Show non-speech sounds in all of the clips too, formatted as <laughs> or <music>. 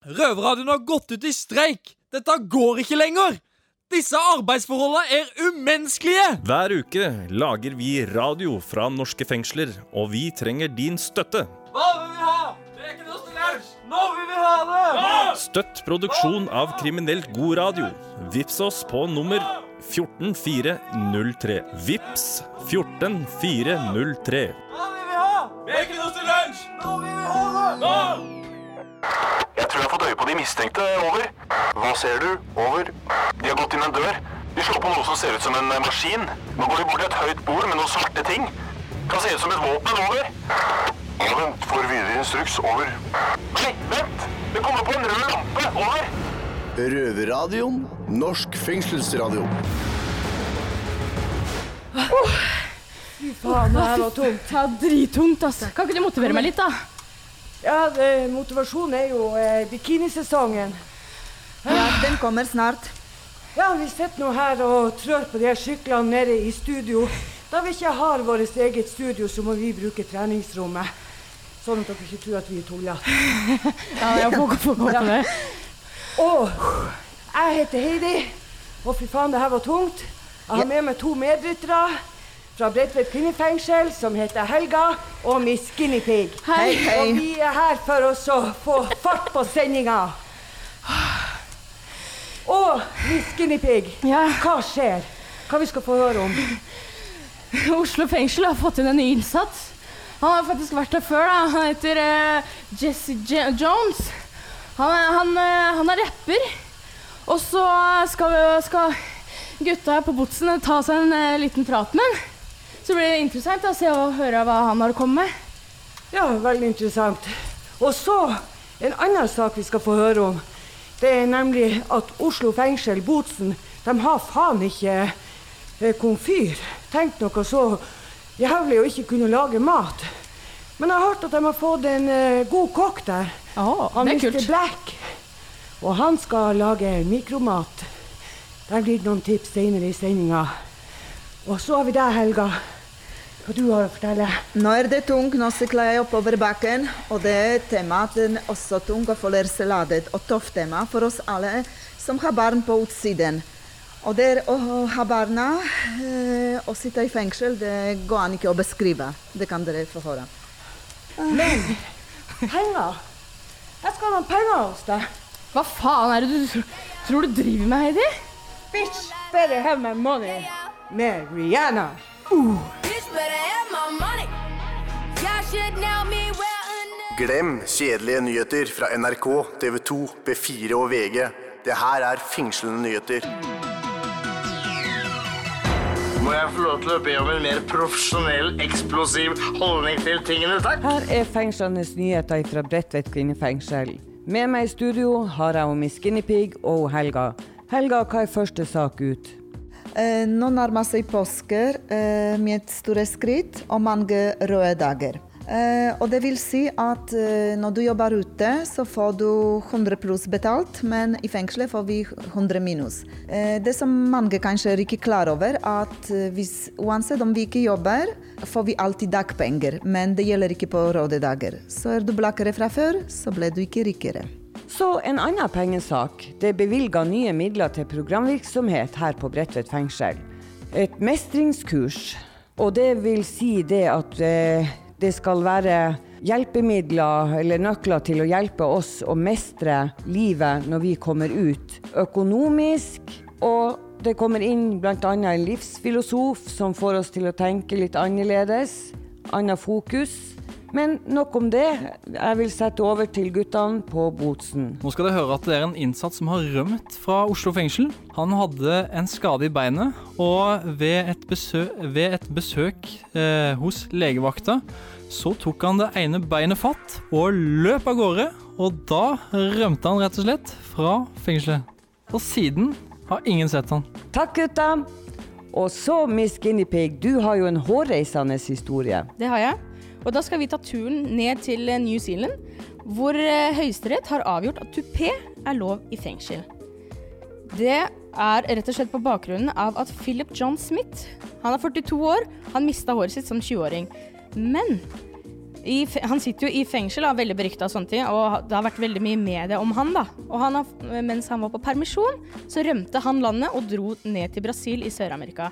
Røverradioen har gått ut i streik! Dette går ikke lenger! Disse arbeidsforholdene er umenneskelige! Hver uke lager vi radio fra norske fengsler, og vi trenger din støtte. Hva vil vi ha? Det er ikke noe til! Nå vil vi ha det! Støtt produksjon av kriminelt god radio. Vips oss på nummer 14403. Vips 14403. Hva vil vi ha? Det er ikke noe til lunsj! Nå vil vi ha det! Nå! Jeg tror jeg har fått øye på de mistenkte. Over. Hva ser du? Over. De har gått inn en dør. De slår på noe som ser ut som en eh, maskin. Nå går de bort til et høyt bord med noen svarte ting. Kan se ut som et våpen. Over. Ja, vent. Får videre instruks. Over. Nei, vent! Det kommer på en rød lampe. Over. Røverradioen. Norsk fengselsradio. Faen, det her var tungt. Ja, drittungt, altså. Kan ikke du motivere meg litt, da? Ja, det, motivasjonen er jo eh, bikinisesongen. Ja, den kommer snart. Ja, vi sitter nå her og trør på de her syklene nede i studio. Da vi ikke har vårt eget studio, så må vi bruke treningsrommet. Sånn at dere ikke tror at vi er tullete. Ja, jeg får, gå på det. Og jeg heter Heidi. Og fy faen, det her var tungt. Jeg har med meg to medryttere fra Bredtvet kvinnefengsel som heter Helga og Miss Skinny Pig. Hei, hei. Og vi er her for oss å få fart på sendinga. Og Miss Skinny Pig, Ja, hva skjer? Hva vi skal få høre om? Oslo fengsel har fått inn en ny innsatt. Han har faktisk vært her før. da. Han heter uh, Jesse J Jones. Han, han, uh, han er rapper. Og så skal, skal gutta her på Botsen ta seg en uh, liten prat med han. Så blir det interessant å se og høre hva han har kommet med. Ja, veldig interessant. Og så en annen sak vi skal få høre om. Det er nemlig at Oslo fengsel, Botsen, de har faen ikke eh, komfyr. Tenk noe så jævlig å ikke kunne lage mat. Men jeg har hørt at de har fått en eh, god kokk der. Oh, Han det er Mr. kult. Black. Og han skal lage mikromat. Der blir det noen tips senere i sendinga. Og så har vi deg, Helga. Hva du har å fortelle? Nå er det tungt, nå sykler jeg oppover bakken, og det er temaet er også tung og følelsesladet og tøft tema for oss alle som har barn på utsiden. Og det er å ha barna eh, og sitte i fengsel, det går an ikke å beskrive. Det kan dere få høre. Men penger? Jeg skal ha penger hos deg. Hva faen er det du tror du driver med, Heidi? Bitch, better have my money. Med Rihanna. Bitch Glem kjedelige nyheter fra NRK, TV 2, B4 og VG. Det her er fengslende nyheter. Må jeg få lov til å be om en mer profesjonell, eksplosiv holdning til tingene, takk? Her er fengslenes nyheter fra Bredtvet kvinnefengsel. Med meg i studio har jeg Miss Skinny Pig og Helga. Helga, hva er første sak ut? Nå nærmer seg påsker eh, med store skritt og mange røde dager. Eh, og det vil si at eh, når du jobber ute, så får du 100 pluss betalt, men i fengselet får vi 100 minus. Det som mange kanskje er ikke klar over, at hvis, uansett om vi ikke jobber, får vi alltid dagpenger, men det gjelder ikke på røde dager. Så er du blakkere fra før, så ble du ikke rikere. Så en annen pengesak. Det er bevilga nye midler til programvirksomhet her på Bredtvet fengsel. Et mestringskurs. Og det vil si det at eh, det skal være hjelpemidler eller nøkler til å hjelpe oss å mestre livet når vi kommer ut økonomisk. Og det kommer inn bl.a. en livsfilosof som får oss til å tenke litt annerledes. Annet fokus. Men nok om det. Jeg vil sette over til guttene på Botsen. Nå skal dere høre at det er en innsatt som har rømt fra Oslo fengsel. Han hadde en skade i beinet, og ved et besøk, ved et besøk eh, hos legevakta så tok han det ene beinet fatt og løp av gårde. Og da rømte han rett og slett fra fengselet. Og siden har ingen sett han. Takk, gutta. Og så, Miss Guinea Pig, du har jo en hårreisende historie. Det har jeg. Og da skal vi ta turen ned til eh, New Zealand, hvor eh, Høyesterett har avgjort at tupé er lov i fengsel. Det er rett og slett på bakgrunnen av at Philip John Smith, han er 42 år, han mista håret sitt som 20-åring. Men i, han sitter jo i fengsel, er veldig berykta og og det har vært veldig mye medie om han, da. Og han mens han var på permisjon, så rømte han landet og dro ned til Brasil i Sør-Amerika.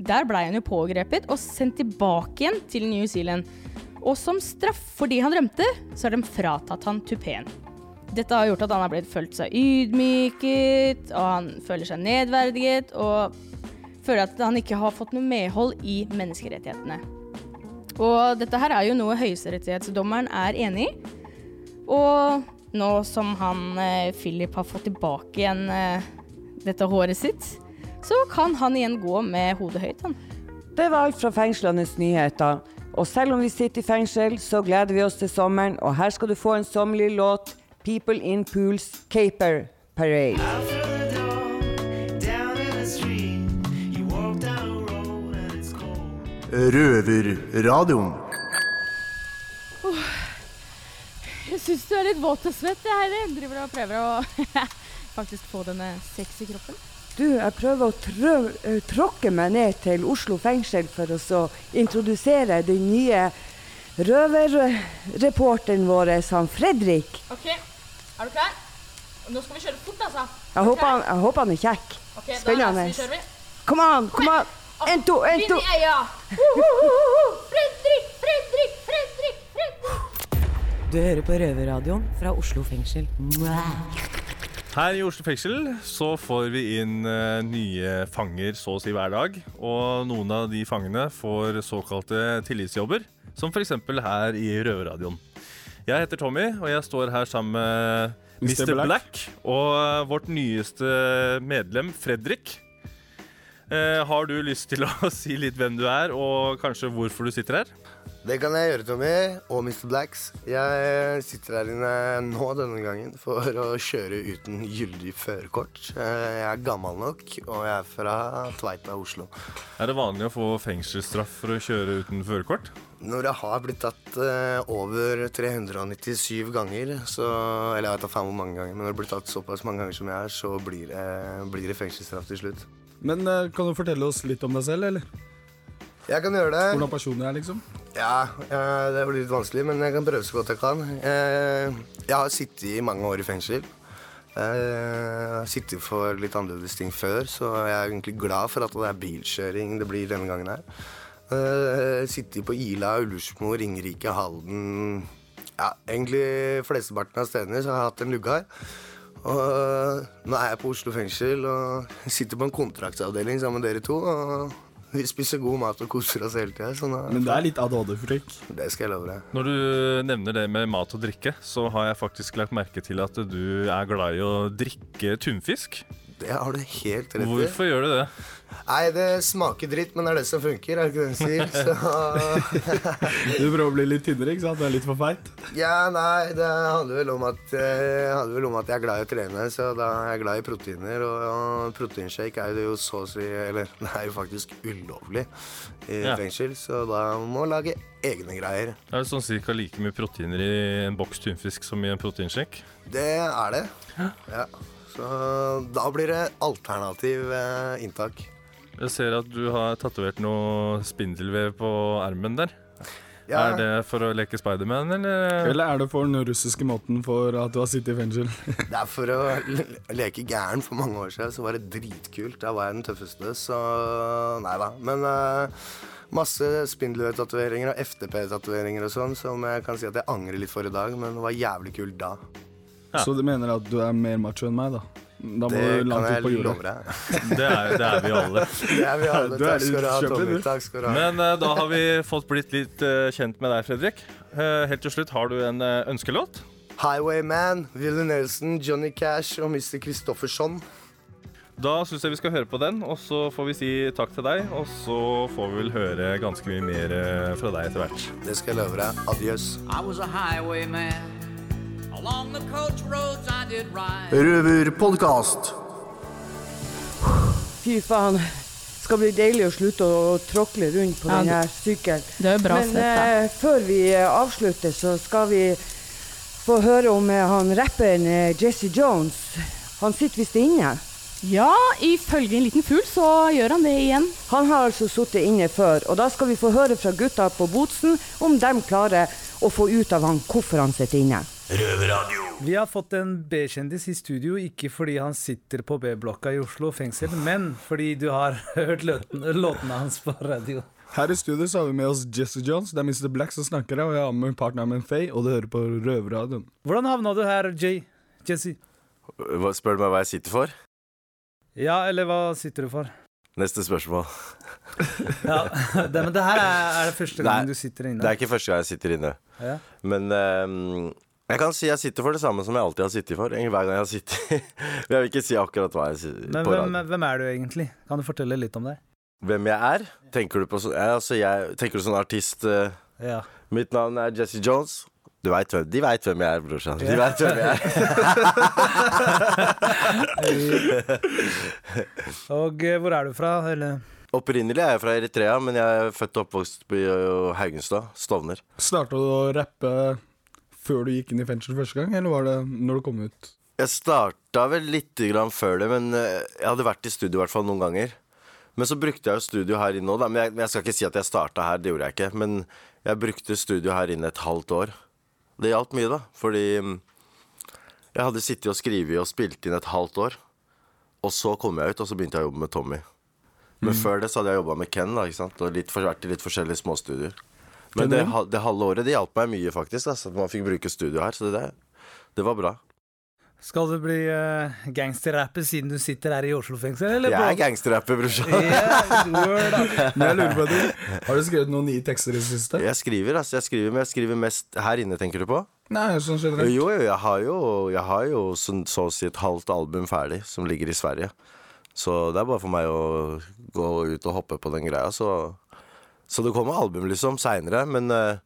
Der blei han jo pågrepet og sendt tilbake igjen til New Zealand. Og som straff fordi han rømte, så har de fratatt han tupeen. Dette har gjort at han har blitt følt seg ydmyket, og han føler seg nedverdiget, og føler at han ikke har fått noe medhold i menneskerettighetene. Og dette her er jo noe høyesterettighetsdommeren er enig i. Og nå som han eh, Philip har fått tilbake igjen eh, dette håret sitt, så kan han igjen gå med hodet høyt, han. Det var alt fra fengslenes nyheter. Og selv om vi sitter i fengsel, så gleder vi oss til sommeren, og her skal du få en sommerlig låt. People in Pools Caper Parade. Røverradioen. Jeg syns du er litt våt og svett, jeg, Heidi. Driver og prøver å <laughs> faktisk få denne sexy kroppen. Du, jeg prøver å trø eh, tråkke meg ned til Oslo fengsel for å så introdusere den nye røverreporteren vår, han Fredrik. OK, er du klar? Nå skal vi kjøre fort, altså. Jeg håper han, jeg håper han er kjekk. Okay, Spennende. Kom an, kom an! En, to, en, to. Fredrik, Fredrik, Fredrik, Fredrik. Du hører på Røverradioen fra Oslo fengsel. Her i Oslo fengsel så får vi inn eh, nye fanger så å si hver dag. Og noen av de fangene får såkalte tillitsjobber, som f.eks. her i Røverradioen. Jeg heter Tommy, og jeg står her sammen med Mr. Black. Black. og vårt nyeste medlem, Fredrik. Eh, har du lyst til å <laughs> si litt hvem du er, og kanskje hvorfor du sitter her? Det kan jeg gjøre, Tommy, og Mr. Blacks. Jeg sitter her inne nå denne gangen for å kjøre uten gyldig førerkort. Jeg er gammel nok, og jeg er fra Tveita, Oslo. Er det vanlig å få fengselsstraff for å kjøre uten førerkort? Når jeg har blitt tatt eh, over 397 ganger, så Eller jeg vet da faen hvor mange ganger, men når det blir tatt såpass mange ganger som jeg er, så blir det, blir det fengselsstraff til slutt. Men eh, kan du fortelle oss litt om deg selv, eller? Jeg kan gjøre det. Hvordan personen er, liksom? Ja, eh, det blir litt vanskelig, men jeg kan prøve så godt jeg kan. Eh, Jeg har sittet i mange år i fengsel. Eh, Jeg har sittet for litt annerledes ting før, så jeg er egentlig glad for at det er bilkjøring det blir denne gangen her. Jeg Sittet på Ila, Ullersmo, Ringerike, Halden Ja, egentlig flesteparten av stedene så har jeg hatt en lugge her. Og eh, nå er jeg på Oslo fengsel og <laughs> sitter på en kontraktsavdeling sammen med dere to. Og vi spiser god mat og koser oss hele tida. Men det er litt ADHD-frekk. Det skal jeg love deg. Når du nevner det med mat og drikke, så har jeg faktisk lagt merke til at du er glad i å drikke tunfisk. Det har du helt rett i. Hvorfor gjør du det? Nei, det smaker dritt, men det er det som funker, er det ikke det den sier? <laughs> Så Du prøver å bli litt tynnere, ikke sant? Du er litt for feit. Ja, nei, det handler vel om at, eh, handler vel om at jeg er glad i å trene, så da er jeg glad i proteiner. Og, og proteinshake er jo så å si Eller <laughs> det er jo faktisk ulovlig i Ja. fengsel, så da må man lage egne greier. Er det sånn cirka like mye proteiner i en boks tunfisk som i en proteinshake? Det er det. Ja. Så da blir det alternativ eh, inntak. Jeg ser at du har tatovert noe spindelvev på armen der. Ja. Er det for å leke Spiderman, eller? Eller er det for den russiske måten for at du har sittet i fengsel? <laughs> Det er for å leke gæren for mange år siden, så var det dritkult. Da var jeg den tøffeste, så nei da. Men uh, masse spindelvev-tatoveringer og FTP-tatoveringer og sånn, som jeg kan si at jeg angrer litt for i dag, men det var jævlig kult da. Så du mener at du er mer macho enn meg, da? Da må Det du langt ut på jorda. jordet. <laughs> Det er, det er vi alle. <laughs> Det er vi alle. Takk skal du ha, Tommy. Takk skal du ha. Men uh, da har vi fått blitt litt uh, kjent med deg, Fredrik. Uh, helt til slutt, har du en ønskelåt? Highwayman, Willy Nelson, Johnny Cash og Mr. Christofferson. Da syns jeg vi skal høre på den, og så får vi si takk til deg. Og så får vi vel høre ganske mye mer fra deg etter hvert. Det skal jeg love deg. Adjøs. I was a highwayman. Røverpodkast. Fy faen. Det skal bli deilig å slutte å tråkle rundt på Ja, denne sykkelen. Det er bra Men sett, eh, før vi eh, avslutter, så skal vi få høre om eh, han rapperen eh, Jesse Jones. Han sitter visst inne. Ja, ifølge en liten fugl så gjør han det igjen. Han har altså sittet inne før, og da skal vi få høre fra gutta på Botsen om de klarer å få ut av han hvorfor han sitter inne. Vi har fått en B-kjendis i studio, ikke fordi han sitter på B-blokka i Oslo fengsel, men fordi du har <laughs> hørt låtene, låtene hans på radio. Her i studio så har vi med oss Jesse Jones. Det er Mr. Black som snakker her, og jeg har med partneren min Faye, og du hører på Røverradioen. Hvordan havna du her, Jay? Jesse? Hva- Spør du meg hva jeg sitter for? Ja, eller hva sitter du for? Neste spørsmål. <laughs> Ja, det, men det her er, er det første Nei, du sitter inne. Det er ikke første gang jeg sitter inne. Ja. Men ehm, jeg kan si jeg sitter for det samme som jeg alltid har sittet for. Hver gang jeg har sittet Men <laughs> jeg vil ikke si akkurat hva jeg sitter Men på hvem, radio. hvem er du egentlig? Kan du fortelle litt om deg? Hvem jeg er? Tenker du på sånn altså jeg, Tenker du sånn artist uh, Ja. Mitt navn er Jesse Jones. Du vet hvem, de veit hvem jeg er, brorsan. De veit vet hvem jeg er. <laughs> Og eh, hvor er du fra? Eller? Opprinnelig er jeg fra Eritrea, men jeg er født og oppvokst uh, Haugenstad. Stovner. Starta du å rappe før du gikk inn i fengsel første gang, eller var det når du kom ut? Jeg starta vel litt grann før det, men eh, jeg hadde vært i studio i hvert fall noen ganger. Men så brukte jeg jo studio her inne òg, men jeg, jeg skal ikke si at jeg starta her, det gjorde jeg ikke. Men jeg brukte studio her inne et halvt år. Det hjalp mye, da, fordi mm, jeg hadde sittet og skrevet og spilt inn et halvt år. Og så kom jeg ut, og så begynte jeg å jobbe med Tommy. Men Mm. før det så hadde jeg jobba med Ken, da, ikke sant? og litt, vært i litt forskjellige småstudioer. Men det, det halve året det hjalp meg mye, faktisk. Altså, at man fikk bruke studio her. Så det, det var bra. Skal du bli uh, gangsterrapper siden du sitter her i Oslo fengsel? Eller Jeg er gangsterrapper, brorsan. Yeah. <laughs> Men jeg lurer på en. Har du skrevet noen nye tekster i det siste? Jeg skriver, altså. Jeg skriver, men jeg skriver mest her inne, tenker du på? Nei, sånn generelt. Jo, jo, jeg har jo, jeg har jo så, så å si et halvt album ferdig som ligger i Sverige. Så det er bare for meg å gå ut og hoppe på den greia. Så, så det kommer album liksom seinere. Men uh,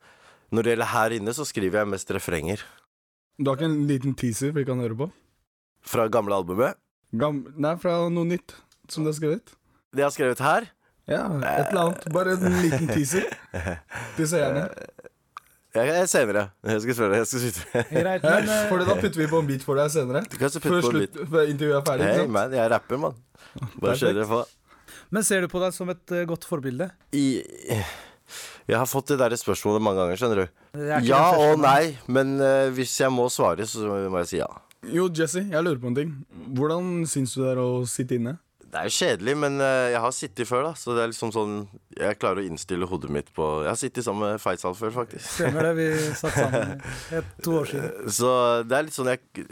når det gjelder her inne, så skriver jeg mest refrenger. Du har ikke en liten teaser vi kan høre på? Fra gamle albumet. Gam Nei, fra noe nytt som du har skrevet? Det jeg har skrevet her? Ja, et eller annet. Bare en liten teaser <laughs> til seerne. Jeg, jeg senere. Jeg skal spørre. Jeg skal. Greit, men eh, for det, da putter vi på en beat for deg senere. Du kan putte på en slutt, før intervjuet er ferdig. Hey, man. Jeg rapper, mann. Bare kjør dere på. Men ser du på deg som et eh, godt forbilde? I, jeg har fått det der spørsmålet mange ganger, skjønner du. Ja og nei, men uh, hvis jeg må svare, så må jeg si ja. Jo, Jesse, jeg lurer på en ting. Hvordan syns du det er å sitte inne? Det er jo kjedelig, men eh, jeg har sittet før, da. Så det er liksom sånn Jeg klarer å innstille hodet mitt på Jeg har sittet sammen med Faisal før, faktisk. Stemmer det, vi <laughs> satt sammen et, to år siden. Så det er litt sånn jeg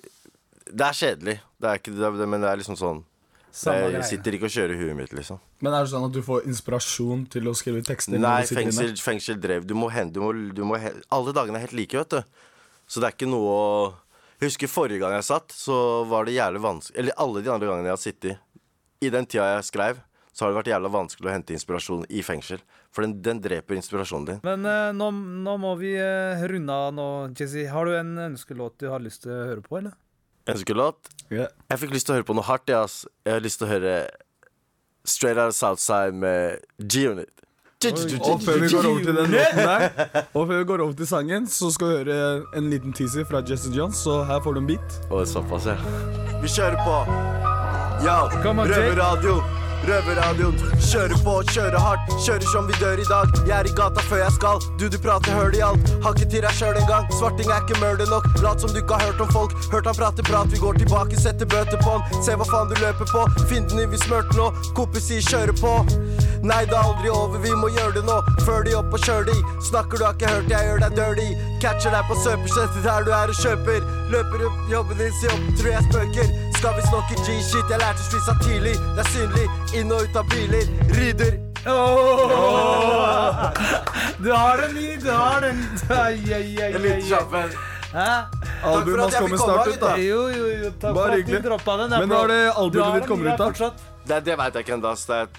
Det er kjedelig, det er ikke det, men det er liksom sånn Samme Jeg greie. sitter ikke og kjører huet mitt, liksom. Men er det sånn at du får inspirasjon til å skrive tekster? Nei, fengsel, fengsel drev. Du må hende du må, du må hen, Alle dagene er helt like, vet du. Så det er ikke noe å Jeg husker forrige gang jeg satt, så var det jævlig vanskelig Eller alle de andre gangene jeg har sittet. I den tida jeg skrev, så har det vært jævla vanskelig å hente inspirasjon i fengsel. For den, den dreper inspirasjonen din. Men uh, nå, nå må vi uh, runde av nå, Jesse. Har du en ønskelåt du har lyst til å høre på, eller? Ønskelåt? Yeah. Jeg fikk lyst til å høre på noe hardt, jeg, ass. Jeg har lyst til å høre Straight Out of Southside med G-Unit. Og før vi går over til den låten der, og før vi går over til sangen, så skal vi høre en liten teaser fra Jesse Jones, så her får du en beat. Og såpass, ja. Vi kjører på. Ja, Come on, røverradio. Røverradioen. Kjører på, kjører hardt. Kjører som vi dør i dag. Jeg er i gata før jeg skal. Du, du prater høl i alt. Har ikke til deg sjøl engang. Svarting er ikke murder nok. Lat som du ikke har hørt om folk. Hørt han prate prat. Vi går tilbake, setter bøter på han. Se hva faen du løper på. Finten din vi smørte nå. Kompis sier kjøre på. Nei, det er aldri over, vi må gjøre det nå. Før de opp og kjør de. Snakker du har ikke hørt, jeg gjør deg dirty. Catcher deg på søpersettet der du er og kjøper. Løper opp jobben din, si opp, tror jeg spøker. Skal vi snakke G-shit, jeg lærte å spise tidlig. Det er synlig, inn og ut av biler. Rydder. Du har den i, du har den. En liten kjapp en. Albumet hans kommer snart ut, da. Jo, jo, jo. Takk Bare du hyggelig. droppa den. Men når det Du albumet ditt kommer ut, da? fortsatt. Det, det veit jeg ikke ennå.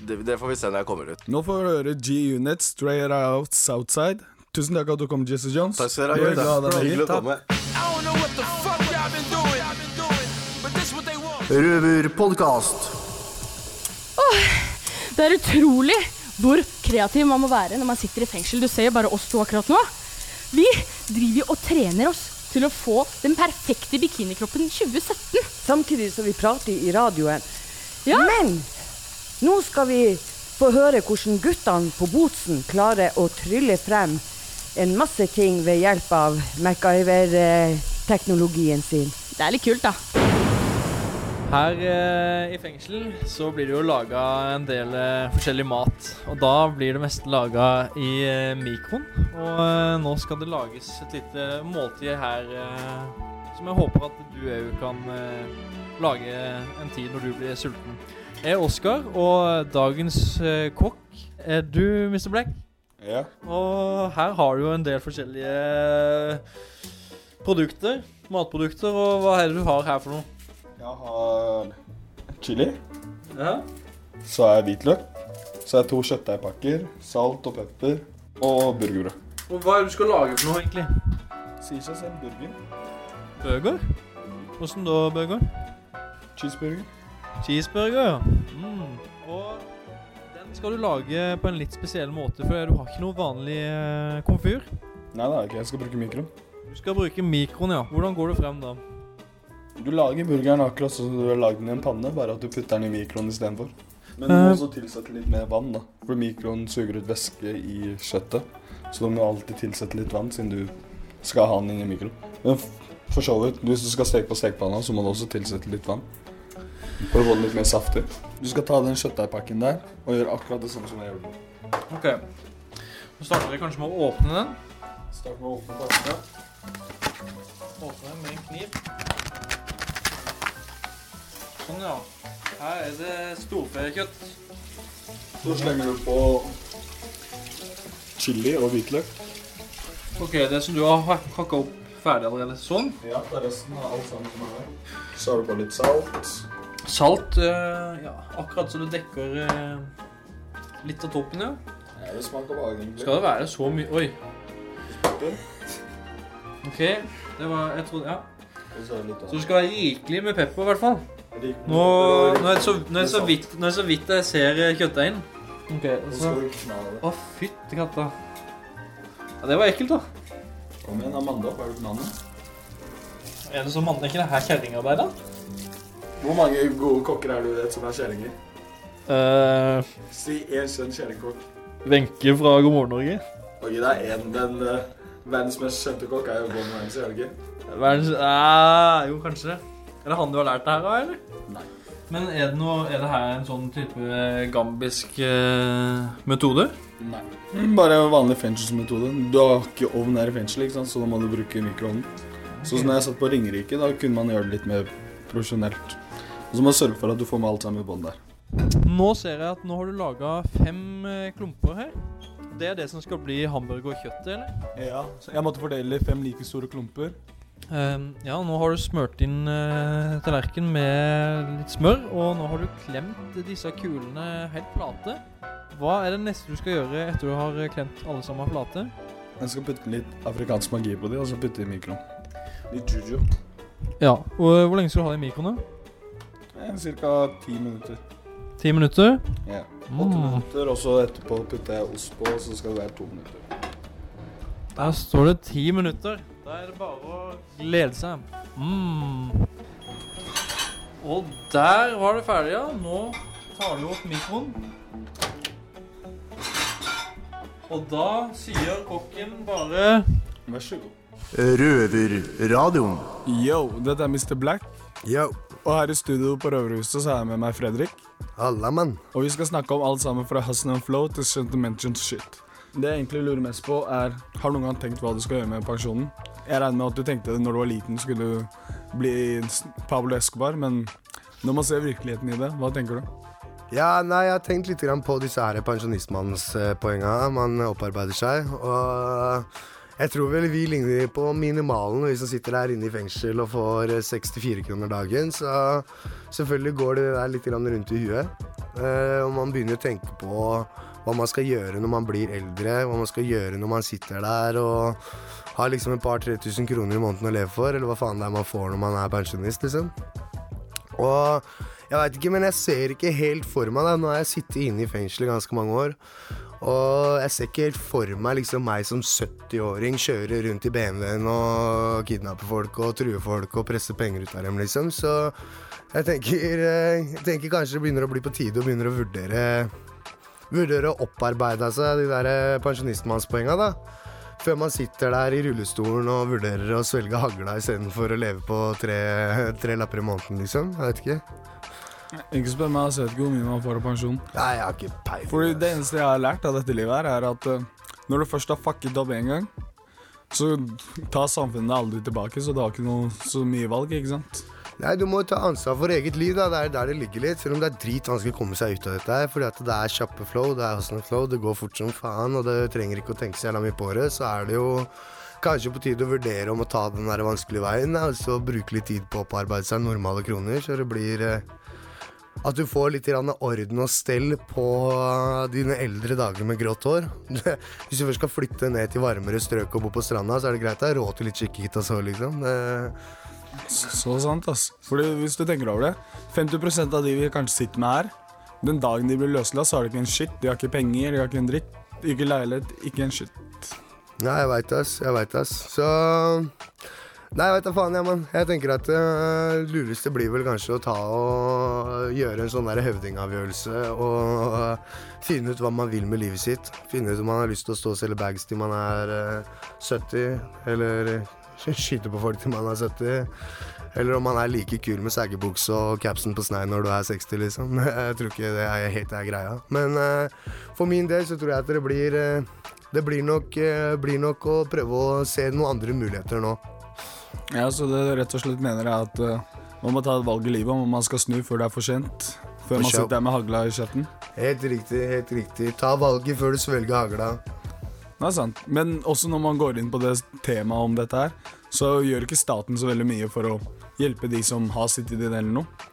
Det, det, får vi se når jeg kommer ut. Nå får vi høre G-Unit, Straight Out Southside. Tusen takk at du kom, Jesse Jones. Takk skal dere hyggelig ha. komme i don't Hyggelig å the komme. What Oh, Det er utrolig hvor kreativ man må være når man sitter i fengsel. Du ser jo bare oss to akkurat nå. Vi driver og trener oss til å få den perfekte bikinikroppen 2017. Samtidig som vi prater i radioen. Men nå skal vi få høre hvordan guttene på Botsen klarer å trylle frem en masse ting ved hjelp av MacGyver-teknologien sin. Det er litt kult, da. Her eh, i fengsel så blir det jo laga en del eh, forskjellig mat. Og da blir det meste laga i eh, mikroen. Og eh, nå skal det lages et lite måltid her eh, som jeg håper at du òg kan eh, lage en tid når du blir sulten. Jeg er Oskar, og dagens kokk er du, Mr. Black. Ja. Og her har du jo en del forskjellige produkter. Matprodukter. Og hva er det du har her for noe? Jeg har chili. Ja. Så jeg hvitløk. Så har jeg to kjøttdeigpakker, salt og pepper og burgerbrød. Og hva er det du skal lage for noe, egentlig? Sier seg selv burger. Burger? Hvordan da burger? Cheeseburger. Cheeseburger, ja. Mm. Og den skal du lage på en litt spesiell måte, for du har ikke noe vanlig eh, komfyr. Nei, det er ikke. Jeg skal bruke mikroen. Du skal bruke mikroen, ja. Hvordan går du frem da? Du lager burgeren akkurat som du har lagd den i en panne, bare at du putter den i mikroen istedenfor. Men du Eh. må også tilsette litt mer vann, da. For mikroen suger ut væske i kjøttet. Så du må alltid tilsette litt vann, siden du skal ha den inn i mikroen. Men for så vidt, hvis du skal steke på stekepanna, så må du også tilsette litt vann. For å få den litt mer saftig. Du skal ta den kjøttdeigpakken der og gjøre akkurat det samme som jeg gjorde. Ok. Så starter vi kanskje med å åpne den. Start med å åpne pakken. Åpne den med en kniv. Sånn, ja. Her er det storfekjøtt. Så slenger du på chili og hvitløk. Ok, det som du har hak- hakka opp ferdig allerede. Sånn. Ja, det er resten av alt sammen som er her. Så har du på litt salt. Salt, eh, ja, akkurat så du dekker eh, litt av toppen, ja. Ja, det smaker bare egentlig. Skal det være så mye Oi. Ok, det var Jeg trodde Ja. Så Så det skal være rikelig med pepper, i hvert fall. Nå, nå, er det så, nå, er det så vidt, nå er det så vidt jeg ser eh, kjøttdeigen. Ok, og Så så skal du knalle det. Å, fytti katta. Ja, det var ekkelt, da. Kom igjen, Amanda. Hva er det på navnet? Er det så mann, er ikke det her kjerringarbeid, da? Hvor mange gode kokker er du vet som er kjerringer? Uh, Si én skjønn kjerringkokk. Wenche fra God morgen Norge. Ok, det er én. Den uh, verdens mest kjente kokk er jo Gordon Ramsay, er det ikke? Verdens uh, Jo, kanskje det. Er det han du har lært det her av, eller? Nei. Men er det, noe, er det her en sånn type gambisk eh, metode? Nei. Bare en vanlig fengselsmetode. Du har ikke ovn her i fengselet, ikke sant? så da må du bruke mikroovnen. Så når jeg satt på Ringerike, da kunne man gjøre det litt mer profesjonelt. Og så må du sørge for at du får med alt sammen i bånn der. Nå ser jeg at nå har du laga fem eh, klumper her. Det er det som skal bli hamburger og kjøtt, eller? Ja, så jeg måtte fordele fem like store klumper. Ehm, ja, nå har du smørt inn uh, tallerken med litt smør, og nå har du klemt disse kulene helt flate. Hva er det neste du skal gjøre etter du har klemt alle sammen flate? Jeg skal putte litt afrikansk magi på dem, og så putte i mikroen. Litt juju. Ja, og uh, Hvor lenge skal du ha det i mikroen? da? Cirka ti minutter. Ti minutter? Ja. Mm. Åtte minutter, og så etterpå putter jeg ost på, så skal det være to minutter. Der står det ti minutter. Da er det bare å glede seg. Mm. Og der var det ferdig, ja. Nå tar du opp mikroen. Og da sier kokken bare Vær så god. Røverradioen. Yo, dette er Mr. Black. Yo. Og her i studio på Røverhuset så har jeg med meg Fredrik. Halla, mann. Og vi skal snakke om alt sammen fra Hustle and Flow til Sentimental Shit. Det jeg egentlig lurer mest på, er Har du noen gang tenkt hva du skal gjøre med pensjonen? Jeg regner med at du tenkte det når du var liten, skulle du bli Pablo Escobar, men når man ser virkeligheten i det, hva tenker du? Ja, nei, jeg har tenkt litt på disse her pensjonistmannspoenga. Man opparbeider seg. Og jeg tror vel vi ligner på minimalen, vi som sitter her inne i fengsel og får eh, 64 kroner dagen. Så selvfølgelig går det der litt rundt i huet. Eh, Og man begynner å tenke på hva man skal gjøre når man blir eldre, hva man skal gjøre når man sitter der og har liksom et par-tre tusen kroner i måneden å leve for, eller hva faen det er man får når man er pensjonist, liksom. Og jeg veit ikke, men jeg ser ikke helt for meg det. Nå har jeg sittet inne i fengsel i ganske mange år. Og jeg ser ikke helt for meg liksom meg som 70-åring kjøre rundt i BMW-en og kidnappe folk og true folk og presse penger ut av dem, liksom. Så jeg tenker, eh, jeg tenker kanskje det begynner å bli på tide å begynne å vurdere Vurdere å opparbeide seg de der eh, pensjonistmannspoenga, da. før man sitter der i rullestolen og vurderer å svelge hagla istedenfor å leve på tre, tre lapper i måneden, liksom. Jeg vet ikke. Ikke spør meg, jeg vet ikke hvor mye man får av pensjon. Nei, jeg har ikke peiling. Fordi det eneste jeg har lært av dette livet her, er at eh, når du først har fucket opp én gang, så tar samfunnet deg aldri tilbake, så du har ikke noe så mye valg, ikke sant? Nei, du må ta ansvar for eget liv, da. Det er der det ligger litt. Selv om det er dritvanskelig å komme seg ut av dette her. Fordi at det er kjappe flow, det er awesome flow, det går fort som faen, og det trenger ikke å tenke så jævla mye på det. Så er det jo kanskje på tide å vurdere om å ta den der vanskelige veien, og så bruke litt tid på å opparbeide seg normale kroner, så det blir eh, at du får litt orden og stell på dine eldre dager med grått hår. <laughs> Hvis du først skal flytte ned til varmere strøk og bo på stranda, så er det greit å ha råd til litt chiquita så, liksom. Så sant, ass. Fordi hvis du tenker over det, 50% av de vi kanskje sitter med her, den dagen de blir løslatt, så har de ikke en shit. De har ikke penger, de har ikke en dritt, ikke leilighet, ikke en shit. Nei, jeg veit ass. Jeg veit ass. Så Nei, jeg veit da faen, jeg, mann. Jeg tenker at det lureste blir vel kanskje å ta og gjøre en sånn der høvdingavgjørelse og uh, finne ut hva man vil med livet sitt. Finne ut om man har lyst til å stå og selge bags til man er uh, 70, eller <laughs> skyte på folk til man er 70. Eller om man er like kul med saggebukse og capsen på snei når du er 60, liksom. <laughs> Jeg tror ikke det er helt er greia. Men uh, for min del så tror jeg at det blir uh, Det blir nok, uh, blir nok å prøve å se noen andre muligheter nå. Ja, så det du rett og slett mener er at man må ta et valg i livet om man skal snu før det er for sent. Før man sitter der med hagla i kjeften. Helt riktig, helt riktig. Ta valget før du svelger hagla. Det er sant. Men også når man går inn på det temaet om dette her, så gjør ikke staten så veldig mye for å hjelpe de som har sittet i det eller noe.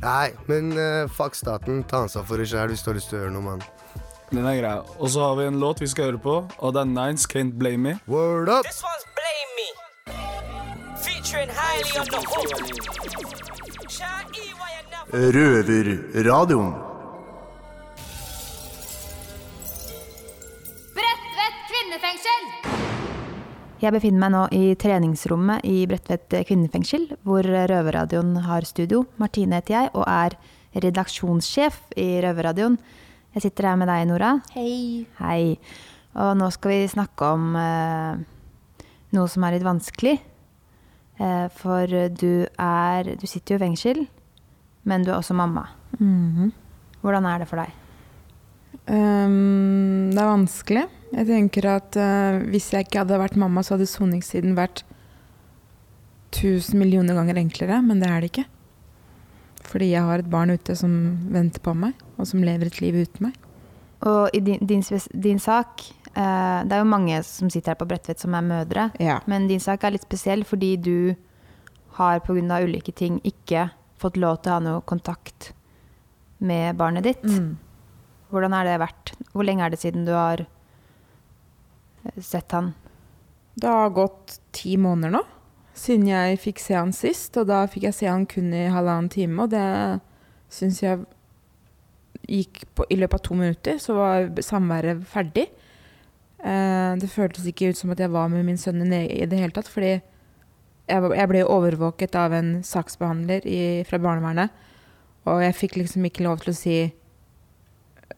Nei, men uh, fuck staten. Ta ansvar for det sjøl hvis du har lyst til å gjøre noe, mann. Den er grei. Og så har vi en låt vi skal høre på, og det er Nines Can't Blame Me. Word up! This one's Blame Me. Featuring highly on the E, Røverradioen. Jeg befinner meg nå i treningsrommet i Bredtvet kvinnefengsel, hvor Røverradioen har studio. Martine heter jeg og er redaksjonssjef i Røverradioen. Jeg sitter her med deg, Nora. Hei. Hei. Og nå skal vi snakke om eh, noe som er litt vanskelig. Eh, for du er Du sitter jo i fengsel, men du er også mamma. Mhm. Hvordan er det for deg? Um, det er vanskelig. Jeg tenker at uh, hvis jeg ikke hadde vært mamma, så hadde soningstiden vært tusen millioner ganger enklere, men det er det ikke. Fordi jeg har et barn ute som venter på meg, og som lever et liv uten meg. Og i din, din, din sak uh, Det er jo mange som sitter her på Bredtvet som er mødre. Men din sak er litt spesiell fordi du har pga. ulike ting ikke fått lov til å ha noe kontakt med barnet ditt. Mm. Hvordan har det vært? Hvor lenge er det siden du har sett han? Det har gått ti måneder nå, siden jeg fikk se han sist. Og da fikk jeg se han kun i halvannen time, og det syns jeg gikk på, I løpet av to minutter så var samværet ferdig. Eh, det føltes ikke ut som at jeg var med min sønn i det hele tatt, fordi jeg, jeg ble overvåket av en saksbehandler i, fra barnevernet, og jeg fikk liksom ikke lov til å si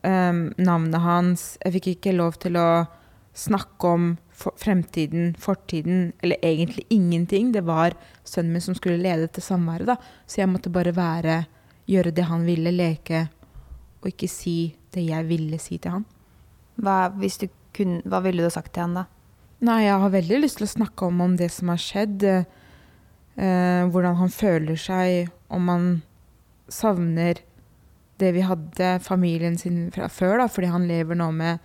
em, navnet hans. Jeg fikk ikke lov til å snakke om for fremtiden, fortiden, eller egentlig ingenting. Det var sønnen min som skulle lede til samværet, da. Så jeg måtte bare være, gjøre det han ville, leke, og ikke si det jeg ville si til han. Hva, kun, hva ville du sagt til han da? Nei, jeg har veldig lyst til å snakke om, om det som har skjedd. eh, eh, hvordan han føler seg, om han savner det vi hadde, familien sin fra før, da, fordi han lever nå med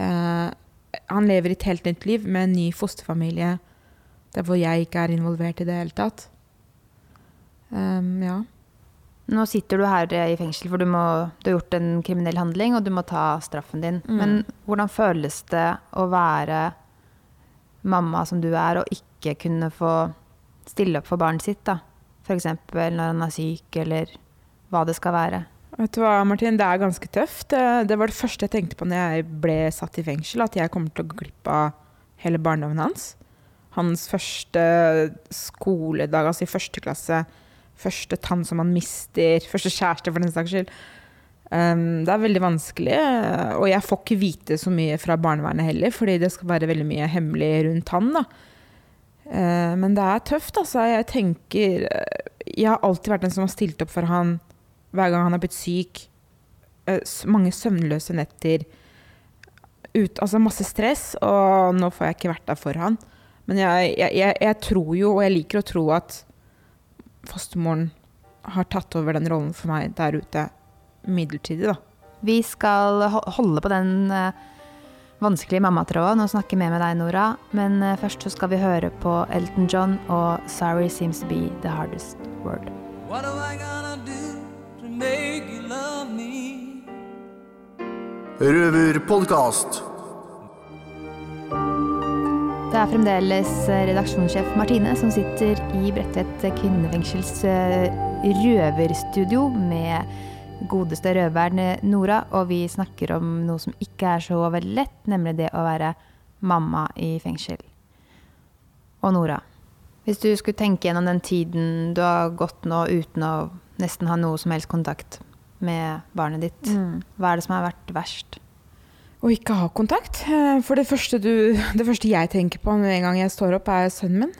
eh, Han lever et helt nytt liv med en ny fosterfamilie der hvor jeg ikke er involvert i det hele tatt. Um, ja. Nå sitter du her eh, i fengsel, for du, må, du har gjort en kriminell handling, og du må ta straffen din. Mm. Men hvordan føles det å være mamma som du er, og ikke kunne få stille opp for barnet sitt, da? F.eks. når han er syk, eller hva det skal være. Vet du hva, Martin, det er ganske tøft. Det, var det første jeg tenkte på når jeg ble satt i fengsel, at jeg kommer til å gå glipp av hele barndommen hans. Hans første skoledag, altså i første klasse. Første tann som han mister. <laughs> Første kjæreste, for den saks skyld. Um, det er veldig vanskelig, og jeg får ikke vite så mye fra barnevernet heller, fordi det skal være veldig mye hemmelig rundt han. da. Uh, men det er tøft, altså. Jeg tenker eh, Jeg har alltid vært den som har stilt opp for han hver gang han har blitt syk. Eh, mange søvnløse netter. Ut, altså masse stress, og nå får jeg ikke vært der for han. Men jeg, jeg, jeg, tror jo, og jeg liker å tro at fostermoren har tatt over den rollen for meg der ute midlertidig, da. Vi skal holde på den eh, vanskelige mammatråden og snakke mer med deg, Nora. Men eh, først så skal vi høre på Elton John og 'Sorry Seems To Be The Hardest Word'. What am I gonna do make you love me? Røverpodkast. Det er fremdeles eh, redaksjonssjef Martine som sitter i Bredtvet kvinnefengsels eh, røverstudio med godeste røveren eh, Nora, og vi snakker om noe som ikke er så veldig lett, nemlig det å være mamma i fengsel. Og Nora, hvis du skulle tenke gjennom den tiden du har gått nå uten å nesten ha noe som helst kontakt med barnet ditt, Mm. hva er det som har vært verst? Å ikke ha kontakt. Eh, For det første, du, <laughs> det første jeg tenker på med en gang jeg står opp, er sønnen min.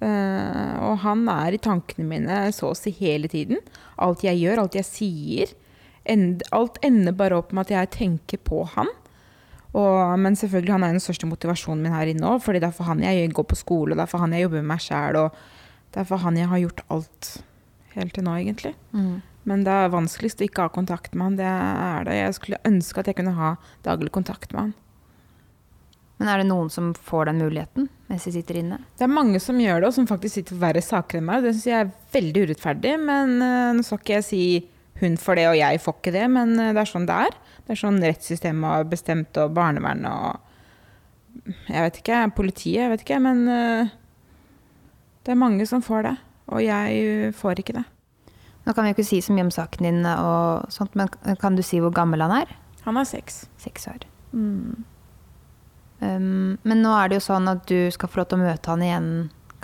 Eh, og han er i tankene mine så å si hele tiden. Alt jeg gjør, alt jeg sier. Alt ender bare opp med at jeg tenker på han. Og, men selvfølgelig, han er den største motivasjonen min her inne òg. For det er for han jeg går på skole, det er for han jeg jobber med meg sjæl. Og det er for han jeg har gjort alt helt til nå, egentlig. Mm. Men det er vanskeligst å ikke ha kontakt med han. Det er det. Jeg skulle ønske at jeg kunne ha daglig kontakt med han. Men er det noen som får den muligheten mens de sitter inne? Det er mange som gjør det, og som faktisk sitter for verre saker enn meg. Det syns jeg er veldig urettferdig. Men uh, nå skal ikke jeg si hun får det, og jeg får ikke det. Men uh, det er sånn det er. Det er sånn rettssystemet har bestemt, og barnevernet og Jeg vet ikke. Politiet, jeg vet ikke. Men uh, det er mange som får det. Og jeg eh, får ikke det. Nå kan vi jo ikke si så mye om saken din, og sånt, men kan du si hvor gammel han er? Han er seks. Seks år. Mm. Um, men nå er det jo sånn at du skal få lov til å møte han igjen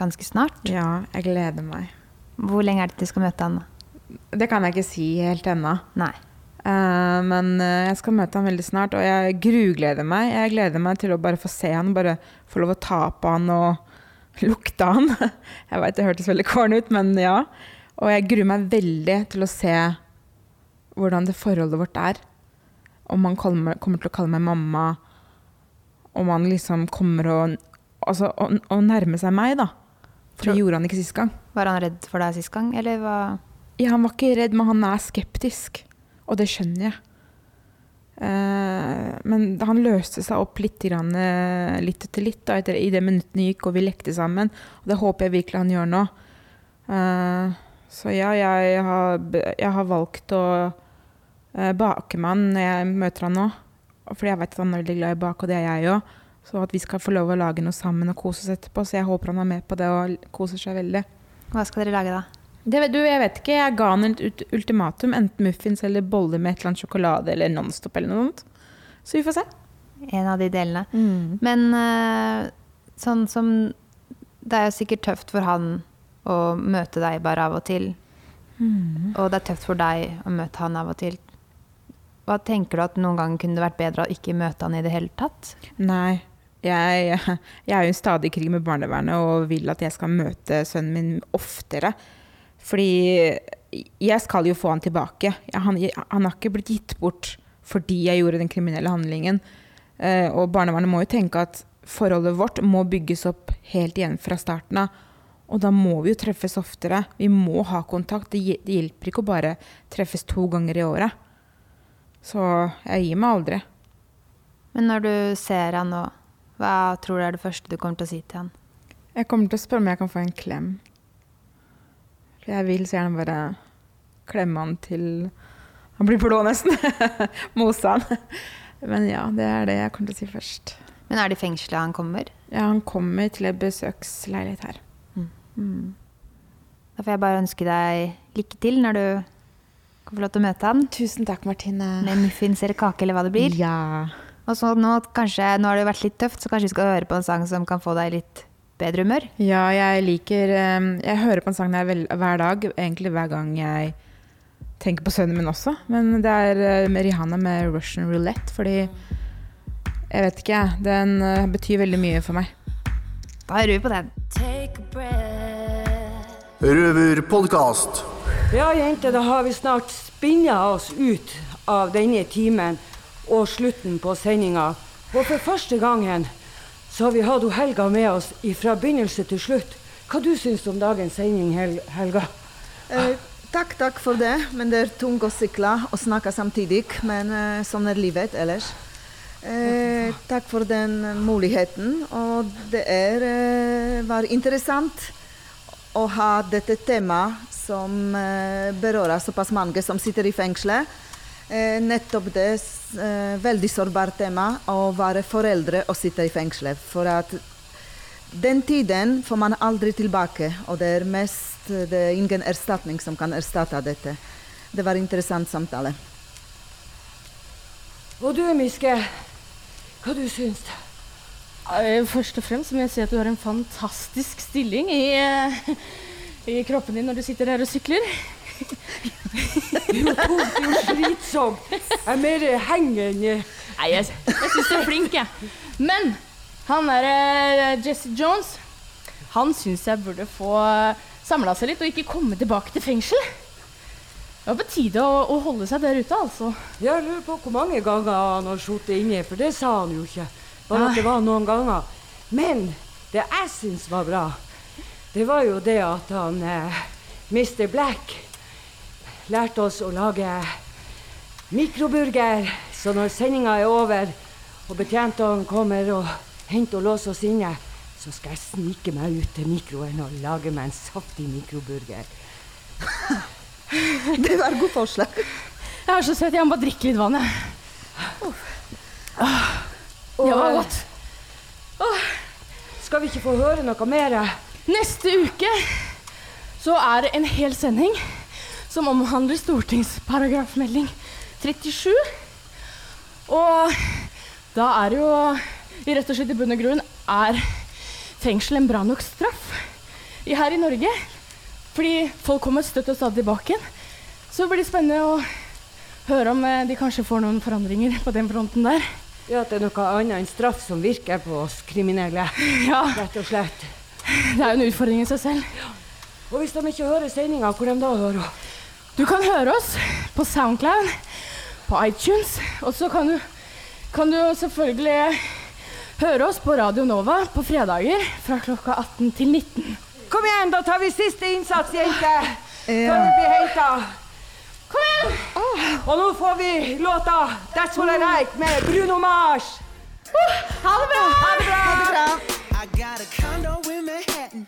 ganske snart. Ja, jeg gleder meg. Hvor lenge er det til du skal møte han? Det kan jeg ikke si helt ennå. Nei. Uh, men eh, jeg skal møte han veldig snart, og jeg grugleder meg. Jeg gleder meg til å bare få se han, bare få lov å ta på han og lukte han. Jeg veit det hørtes veldig corny ut, men ja. Og jeg gruer meg veldig til å se hvordan det forholdet vårt er. Om han kommer, kommer til å kalle meg mamma. Om han liksom kommer å Altså å, å nærme seg meg, da. For det gjorde han ikke sist gang. Var han redd for deg sist gang, eller hva? Ja, han var ikke redd, men han er skeptisk. Og det skjønner jeg. Eh, men han løste seg opp litt, grann, eh, litt etter litt da, etter, i det minuttene gikk og vi lekte sammen. Og det håper jeg virkelig han gjør nå. Eh, så ja, jeg har, jeg har valgt å bake med han når jeg møter han nå. Fordi jeg vet at han er veldig glad i bak, og det er jeg òg. Så at vi skal få lov å lage noe sammen og kose oss etterpå. Så jeg håper han er med på det og koser seg veldig. Hva skal dere lage da? Det, du, jeg vet ikke. Jeg ga han et ultimatum. Enten muffins eller boller med et eller annet sjokolade eller Nonstop eller noe sånt. Så vi får se. En av de delene. Mm. Men eh, sånn som Det er jo sikkert tøft for han å møte deg bare av og til. Mm. Og det er tøft for deg å møte han av og til. Hva tenker du at noen ganger kunne det vært bedre å ikke møte han i det hele tatt? Nei. Jeg, jeg er jo stadig i krig med barnevernet og vil at jeg skal møte sønnen min oftere. Fordi jeg skal jo få han tilbake. Han, han har ikke blitt gitt bort fordi jeg gjorde den kriminelle handlingen. Eh, og barnevernet må jo tenke at forholdet vårt må bygges opp helt igjen fra starten av. Og da må vi jo treffes oftere. Vi må ha kontakt. Det, det hjelper ikke å bare treffes to ganger i året. Så jeg gir meg aldri. Men når du ser han nå, hva tror du er det første du kommer til å si til han? Jeg kommer til å spørre om jeg kan få en klem. For jeg vil så gjerne bare klemme han til han blir blå nesten. <laughs> Mose han. Men ja, det er det jeg kommer til å si først. Men er det fengselet han kommer? Ja, han kommer til en besøksleilighet her. Mm. Da får jeg bare ønske deg lykke til når du kan få lov til å møte han. Tusen takk, Martine. Med muffins eller kake eller hva det blir. Ja. Og så nå, kanskje, nå har det vært litt tøft, så kanskje vi skal høre på en sang som kan få deg litt bedre humør. Ja, jeg liker eh, Jeg hører på en sang hver, hver dag, egentlig hver gang jeg tenker på sønnen min også. Men det er eh, med Rihanna med Russian Roulette, fordi Jeg vet ikke, jeg. Den eh, betyr veldig mye for meg. Da er vi på den. Røverpodkast. Ja, jenter, da har vi snart spinna oss ut av denne timen og slutten på sendinga. Og for første gangen så har vi hatt Helga med oss fra begynnelse til slutt. Hva du syns om dagens sending, Hel Helga? Eh, takk, takk for det. Men det er tungt å sykle og snakke samtidig. Men eh, sånn er livet ellers. Eh, takk for den muligheten. Og det er, eh, var interessant å ha dette temaet som eh, berører såpass mange som sitter i fengselet. Eh, nettopp det eh, veldig sårbart tema å være foreldre og sitte i fengselet. For at den tiden får man aldri tilbake, og det er mest det er ingen erstatning som kan erstatte dette. Det var en interessant samtale. Og du, Miske, hva du syns du? Eh, Først og fremst må jeg si at du har en fantastisk stilling i, eh, i kroppen din når du sitter her og sykler. Jo det er jo slitsomt. Jeg er mer hengende. Nei, jeg, jeg syns du er flink, jeg. Men han derre Jesse Jones, han syns jeg burde få samla seg litt og ikke komme tilbake til fengsel. Det var på tide å, å holde seg der ute, altså. Jeg lurer på hvor mange ganger han har sittet inne, for det sa han jo ikke. Bare at det var noen ganger. Men det jeg syns var bra, det var jo det at han eh, Mr. Black lærte oss å lage mikroburger. Så når sendinga er over, og betjentene kommer og henter og låser oss inne, så skal jeg snike meg ut til mikroen og lage meg en saftig mikroburger. <laughs> Det var et godt forslag. Jeg er så søt, jeg må bare drikke litt vann, jeg. Ah, Det var godt. Skal vi ikke få høre noe mer? Neste uke så er det en hel sending som omhandler stortingsparagrafmelding 37. Og da er det jo i rett og slett i bunn og grunn er fengsel en bra nok straff i, her i Norge. Fordi folk kommer støtt og stadig tilbake igjen. Så det spennende å høre om eh, de kanskje får noen forandringer på den fronten der. Ja, At det er noe annet enn straff som virker på oss kriminelle. <laughs> Ja. Rett og slett. Det er jo en utfordring i seg selv. Og hvis de ikke hører sendinga, hvor de da hører? Du kan høre oss på Soundcloud, på iTunes, og så kan du, kan du selvfølgelig høre oss på Radio Nova på fredager fra klokka 18 til 19. Kom igjen, da tar vi siste innsats, jente. Før vi blir henta. Kom igjen! Og nå får vi låta 'That's What I Like' med Bruno Mars. Ha det bra! Ha det bra! I got a condo in Manhattan.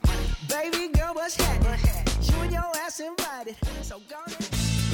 Baby girl, what's happening? You and your ass invited. So gonna